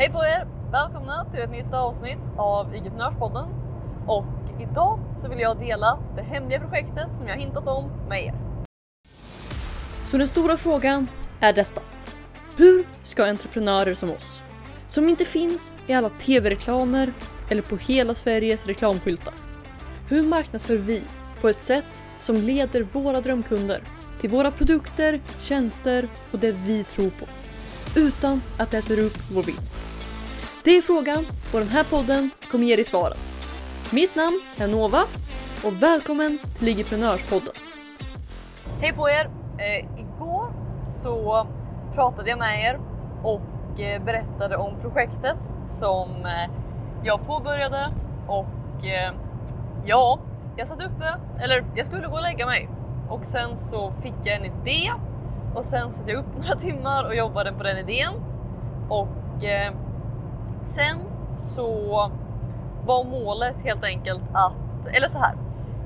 Hej på er! Välkomna till ett nytt avsnitt av Igeprenörspodden. Och idag så vill jag dela det hemliga projektet som jag hintat om med er. Så den stora frågan är detta. Hur ska entreprenörer som oss, som inte finns i alla tv-reklamer eller på hela Sveriges reklamskyltar. Hur marknadsför vi på ett sätt som leder våra drömkunder till våra produkter, tjänster och det vi tror på utan att det äter upp vår vinst? Det är frågan och den här podden kommer ge dig svaren. Mitt namn är Nova och välkommen till Ligiprenörspodden. Hej på er! Eh, igår så pratade jag med er och eh, berättade om projektet som eh, jag påbörjade och eh, ja, jag satt uppe, eller jag skulle gå och lägga mig och sen så fick jag en idé och sen satt jag upp några timmar och jobbade på den idén och eh, sen så var målet helt enkelt att, eller så här.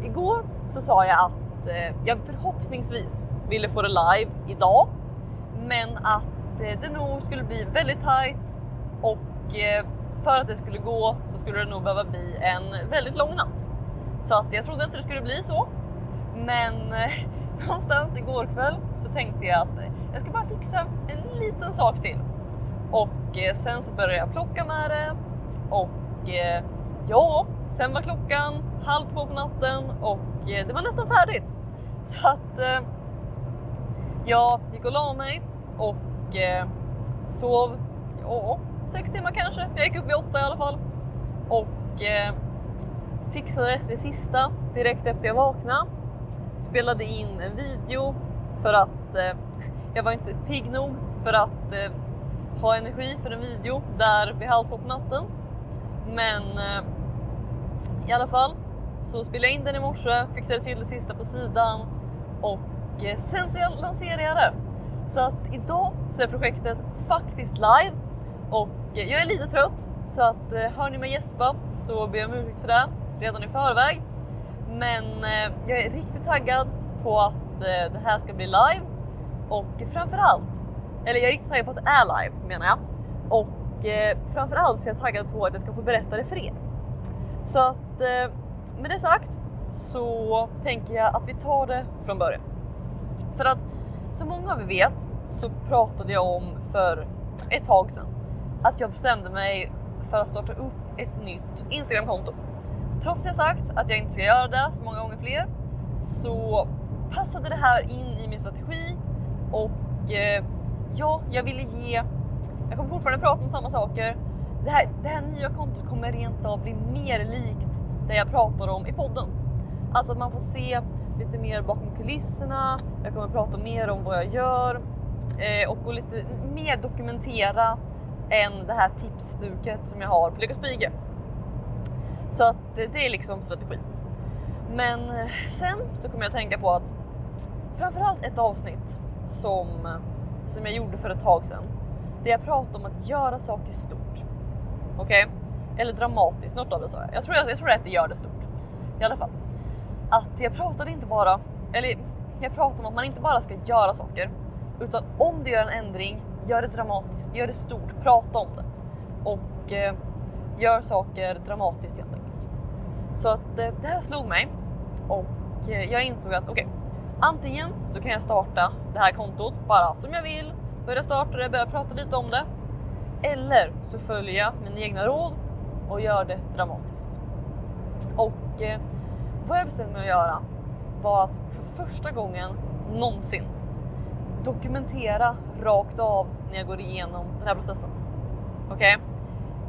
Igår så sa jag att eh, jag förhoppningsvis ville få det live idag, men att eh, det nog skulle bli väldigt tight och eh, för att det skulle gå så skulle det nog behöva bli en väldigt lång natt. Så att jag trodde inte det skulle bli så. Men eh, någonstans igår kväll så tänkte jag att jag ska bara fixa en liten sak till. Och eh, sen så började jag plocka med det och eh, ja, sen var klockan halv två på natten och eh, det var nästan färdigt. Så att eh, jag gick och la mig och eh, sov, ja, sex timmar kanske. Jag gick upp vid åtta i alla fall och eh, fixade det sista direkt efter jag vaknade. Spelade in en video för att eh, jag var inte pigg nog för att eh, ha energi för en video där vid halv två på natten. Men eh, i alla fall så spelade jag in den i morse, fixade till det sista på sidan och eh, sen så lanserade jag det. Så att idag så är projektet faktiskt live och eh, jag är lite trött så att eh, hör ni mig gäspa så ber jag om ursäkt för det redan i förväg. Men eh, jag är riktigt taggad på att eh, det här ska bli live och framförallt, eller jag är riktigt taggad på att det är live menar jag. Och eh, framförallt så är jag taggad på att jag ska få berätta det för er. Så att eh, med det sagt så tänker jag att vi tar det från början. För att som många av er vet så pratade jag om för ett tag sedan att jag bestämde mig för att starta upp ett nytt Instagramkonto. Trots att jag sagt att jag inte ska göra det så många gånger fler så passade det här in i min strategi och eh, ja, jag ville ge. Jag kommer fortfarande prata om samma saker. Det här, det här nya kontot kommer rent av bli mer likt det jag pratar om i podden. Alltså att man får se lite mer bakom kulisserna. Jag kommer prata mer om vad jag gör eh, och gå lite mer dokumentera än det här tipsstuket som jag har på Lyckas Pige. Så att det är liksom strategin. Men eh, sen så kommer jag att tänka på att framförallt ett avsnitt som, eh, som jag gjorde för ett tag sedan. Där jag pratade om att göra saker stort. Okej? Okay? Eller dramatiskt, något av det sa jag. Jag tror, jag, jag tror att det gör det stort. I alla fall. Att jag pratade inte bara, eller jag pratade om att man inte bara ska göra saker. Utan om du gör en ändring, gör det dramatiskt, gör det stort, prata om det. Och eh, gör saker dramatiskt helt enkelt. Så att eh, det här slog mig och eh, jag insåg att okej, okay, antingen så kan jag starta det här kontot bara som jag vill, börja starta det, börja prata lite om det. Eller så följer jag mina egna råd och gör det dramatiskt. Och eh, vad jag bestämde mig att göra var att för första gången någonsin dokumentera rakt av när jag går igenom den här processen. Okej? Okay?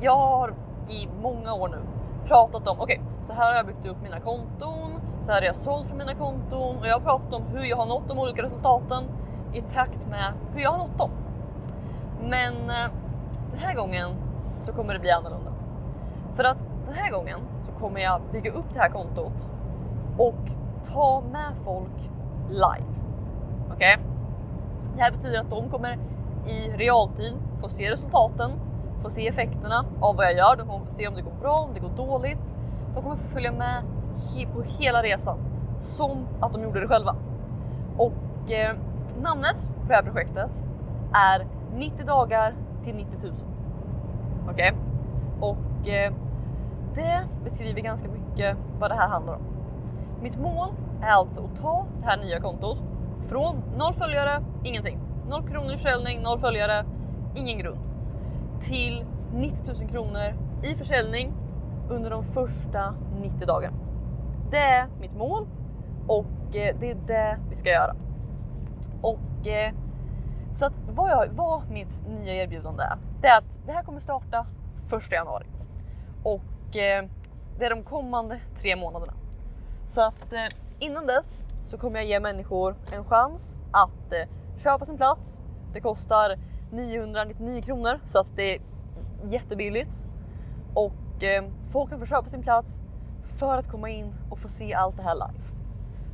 Jag har i många år nu pratat om, okej, okay, så här har jag byggt upp mina konton, så här har jag sålt för mina konton och jag har pratat om hur jag har nått de olika resultaten i takt med hur jag har nått dem. Men eh, den här gången så kommer det bli annorlunda. För att den här gången så kommer jag bygga upp det här kontot och ta med folk live. Okej? Okay? Det här betyder att de kommer i realtid få se resultaten få se effekterna av vad jag gör. De kommer få se om det går bra, om det går dåligt. De kommer få följa med på hela resan som att de gjorde det själva. Och eh, namnet på det här projektet är 90 dagar till 90 000. Okej? Okay? Och eh, det beskriver ganska mycket vad det här handlar om. Mitt mål är alltså att ta det här nya kontot från noll följare, ingenting. Noll kronor i försäljning, noll följare, ingen grund. Till 90 000 kronor i försäljning under de första 90 dagarna. Det är mitt mål och eh, det är det vi ska göra. Och eh, så att vad, jag, vad mitt nya erbjudande är, det är att det här kommer starta 1 januari och eh, det är de kommande tre månaderna. Så att innan dess så kommer jag ge människor en chans att köpa sin plats. Det kostar 999 kronor så att det är jättebilligt och eh, folk kan få köpa sin plats för att komma in och få se allt det här live.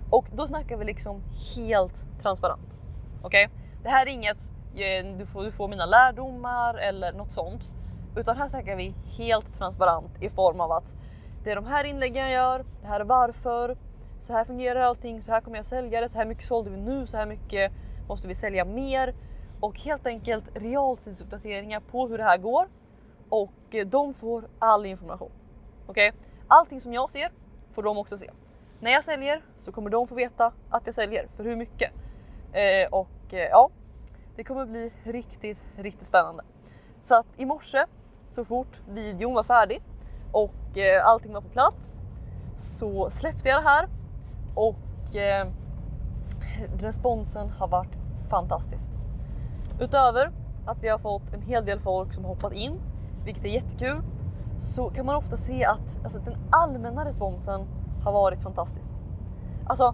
Och då snackar vi liksom helt transparent. Okej? Okay? Det här är inget eh, du får, du får mina lärdomar eller något sånt, utan här snackar vi helt transparent i form av att det är de här inläggen jag gör, det här är varför, så här fungerar allting, så här kommer jag sälja det, så här mycket sålde vi nu, så här mycket måste vi sälja mer och helt enkelt realtidsuppdateringar på hur det här går och eh, de får all information. Okej? Okay? Allting som jag ser får de också se. När jag säljer så kommer de få veta att jag säljer, för hur mycket. Eh, och eh, ja, det kommer bli riktigt, riktigt spännande. Så att i morse så fort videon var färdig och eh, allting var på plats så släppte jag det här och eh, responsen har varit fantastisk. Utöver att vi har fått en hel del folk som hoppat in vilket är jättekul, så kan man ofta se att alltså, den allmänna responsen har varit fantastisk. Alltså,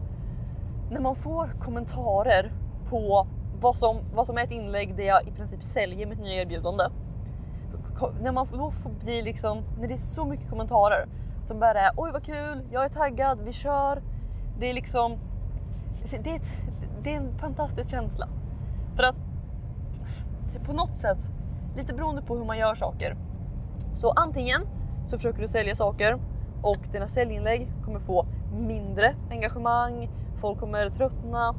när man får kommentarer på vad som, vad som är ett inlägg där jag i princip säljer mitt nya erbjudande. När man då får bli liksom, när det är så mycket kommentarer som bara är oj vad kul, jag är taggad, vi kör. Det är liksom, det är, ett, det är en fantastisk känsla. För att på något sätt lite beroende på hur man gör saker. Så antingen så försöker du sälja saker och dina säljinlägg kommer få mindre engagemang, folk kommer tröttna.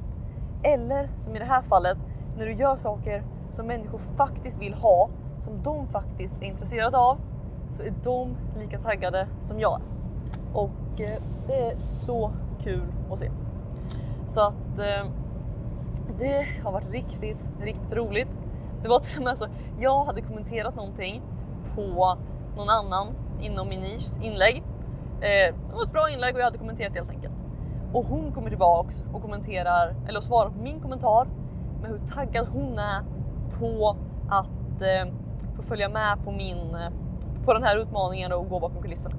Eller som i det här fallet, när du gör saker som människor faktiskt vill ha, som de faktiskt är intresserade av, så är de lika taggade som jag Och eh, det är så kul att se. Så att eh, det har varit riktigt, riktigt roligt. Det var till och med så, jag hade kommenterat någonting på någon annan inom min nisch inlägg. Eh, det var ett bra inlägg och jag hade kommenterat helt enkelt. Och hon kommer tillbaks och kommenterar, eller svarar på min kommentar med hur taggad hon är på att eh, få följa med på min, eh, på den här utmaningen och gå bakom kulisserna.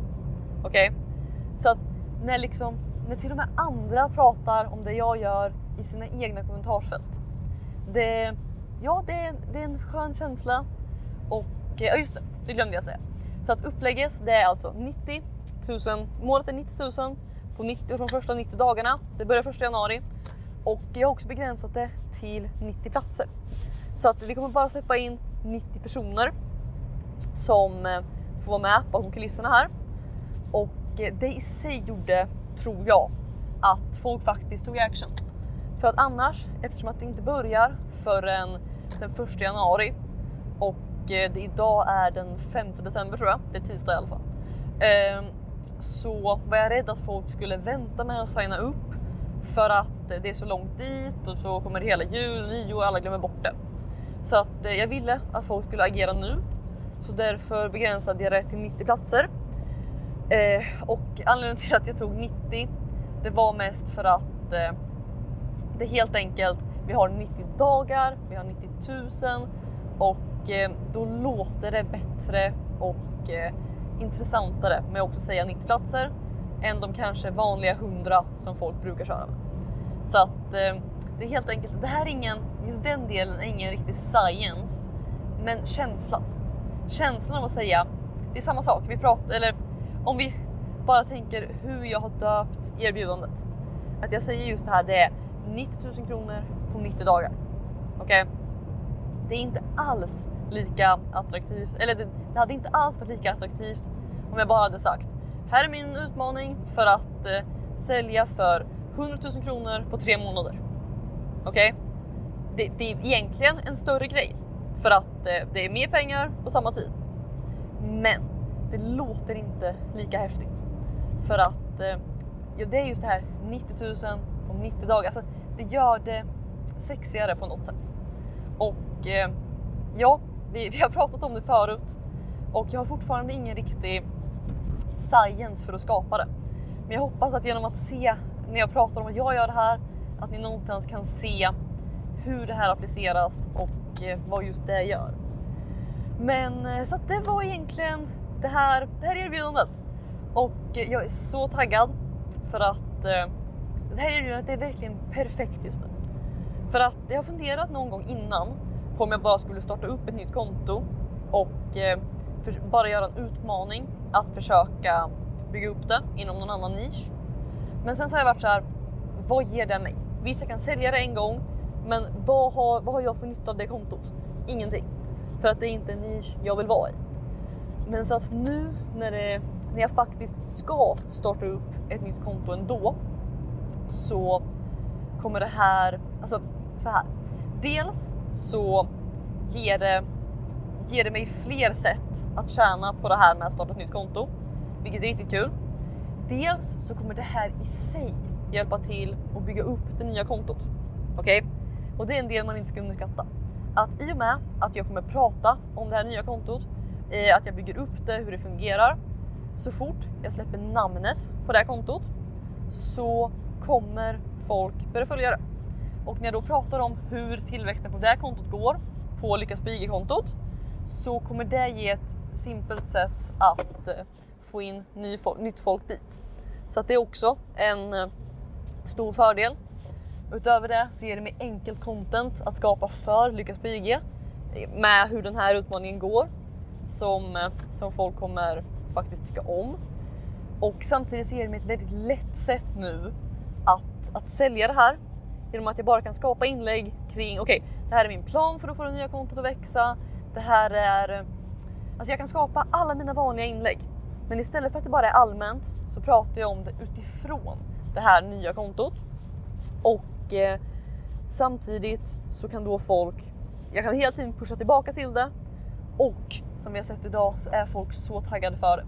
Okej? Okay? Så att när liksom, när till och med andra pratar om det jag gör i sina egna kommentarsfält. Det, ja, det är, det är en skön känsla. Och eh, ja, just det, det glömde jag säga. Så att upplägget det är alltså 90 000, målet är 90 000 på 90, de första 90 dagarna. Det börjar 1 januari och jag har också begränsat det till 90 platser. Så att vi kommer bara släppa in 90 personer som eh, får vara med bakom kulisserna här. Och eh, det i sig gjorde, tror jag, att folk faktiskt tog action. För att annars, eftersom att det inte börjar förrän den 1 januari och eh, det idag är den 5 december tror jag, det är tisdag i alla fall. Ehm, så var jag rädd att folk skulle vänta med att signa upp för att det är så långt dit och så kommer det hela jul, nyår och alla glömmer bort det. Så att eh, jag ville att folk skulle agera nu så därför begränsade jag det till 90 platser. Eh, och anledningen till att jag tog 90 det var mest för att eh, det helt enkelt, vi har 90 dagar, vi har 90 000 och eh, då låter det bättre och eh, intressantare med att också säga 90 platser än de kanske vanliga 100 som folk brukar köra med. Så att eh, det är helt enkelt, det här är ingen, just den delen är ingen riktig science, men känslan. Känslan av att säga, det är samma sak, vi pratar, eller om vi bara tänker hur jag har döpt erbjudandet. Att jag säger just det här, det är 90 000 kronor på 90 dagar. Okej? Okay? Det är inte alls lika attraktivt, eller det, det, hade inte alls varit lika attraktivt om jag bara hade sagt här är min utmaning för att eh, sälja för 100 000 kronor på tre månader. Okej? Okay? Det, det, är egentligen en större grej för att eh, det är mer pengar på samma tid. Men det låter inte lika häftigt. För att eh, ja, det är just det här 90 000 på 90 dagar. Alltså, det gör det sexigare på något sätt. Och eh, ja, vi, vi har pratat om det förut och jag har fortfarande ingen riktig science för att skapa det. Men jag hoppas att genom att se när jag pratar om att jag gör det här, att ni någonstans kan se hur det här appliceras och eh, vad just det gör. Men eh, så att det var egentligen det här, det här erbjudandet. Och eh, jag är så taggad för att eh, det här erbjudandet är verkligen perfekt just nu. För att jag har funderat någon gång innan på om jag bara skulle starta upp ett nytt konto och eh, bara göra en utmaning att försöka bygga upp det inom någon annan nisch. Men sen så har jag varit så här, vad ger det mig? Visst, jag kan sälja det en gång, men vad har, vad har jag för nytta av det kontot? Ingenting. För att det är inte en nisch jag vill vara i. Men så att nu när, det, när jag faktiskt ska starta upp ett nytt konto ändå så kommer det här, alltså så här. Dels så ger det, ger det mig fler sätt att tjäna på det här med att starta ett nytt konto, vilket är riktigt kul. Dels så kommer det här i sig hjälpa till att bygga upp det nya kontot. Okej? Okay? Och det är en del man inte ska underskatta. Att i och med att jag kommer prata om det här nya kontot, att jag bygger upp det, hur det fungerar. Så fort jag släpper namnet på det här kontot så kommer folk börja följa det. Och när jag då pratar om hur tillväxten på det här kontot går på Lyckas på IG-kontot så kommer det ge ett simpelt sätt att eh, få in ny folk, nytt folk dit. Så att det är också en eh, stor fördel. Utöver det så ger det mig enkelt content att skapa för Lyckas på IG eh, med hur den här utmaningen går som, som folk kommer faktiskt tycka om. Och samtidigt så ger det mig ett väldigt lätt sätt nu att, att sälja det här genom att jag bara kan skapa inlägg kring okej, okay, det här är min plan för att få det nya kontot att växa. Det här är... Alltså jag kan skapa alla mina vanliga inlägg. Men istället för att det bara är allmänt så pratar jag om det utifrån det här nya kontot. Och eh, samtidigt så kan då folk, jag kan hela tiden pusha tillbaka till det och som vi har sett idag så är folk så taggade för det.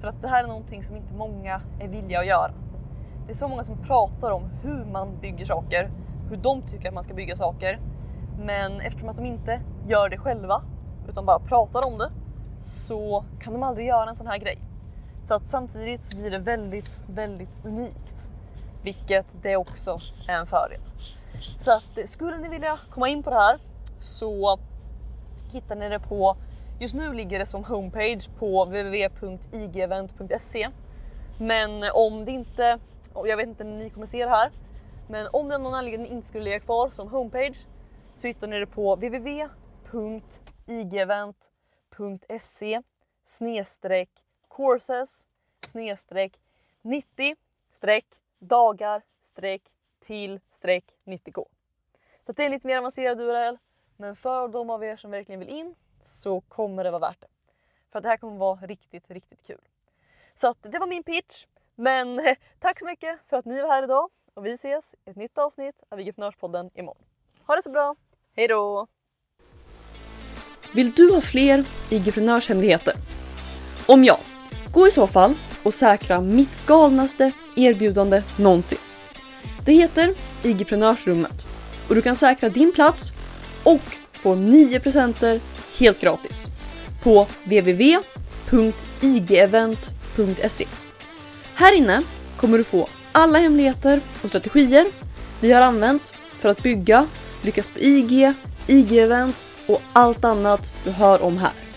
För att det här är någonting som inte många är villiga att göra. Det är så många som pratar om hur man bygger saker, hur de tycker att man ska bygga saker. Men eftersom att de inte gör det själva utan bara pratar om det så kan de aldrig göra en sån här grej. Så att samtidigt så blir det väldigt, väldigt unikt. Vilket det också är en fördel. Så att eh, skulle ni vilja komma in på det här så hittar ni det på Just nu ligger det som homepage på www.igevent.se. Men om det inte, jag vet inte när ni kommer se det här, men om det av någon anledning inte skulle ligga kvar som homepage så hittar ni det på www.igevent.se snedstreck courses snedstreck 90 streck dagar streck till streck 90k. Så det är en lite mer avancerad URL men för de av er som verkligen vill in så kommer det vara värt det. För att det här kommer vara riktigt, riktigt kul. Så att det var min pitch. Men tack så mycket för att ni var här idag och vi ses i ett nytt avsnitt av IG-podden imorgon. Ha det så bra! Hej då! Vill du ha fler IG-hemligheter? Om ja, gå i så fall och säkra mitt galnaste erbjudande någonsin. Det heter IG-prenörsrummet och du kan säkra din plats och få 9 presenter helt gratis på www.igevent.se. Här inne kommer du få alla hemligheter och strategier vi har använt för att bygga, lyckas på IG, IG-event och allt annat du hör om här.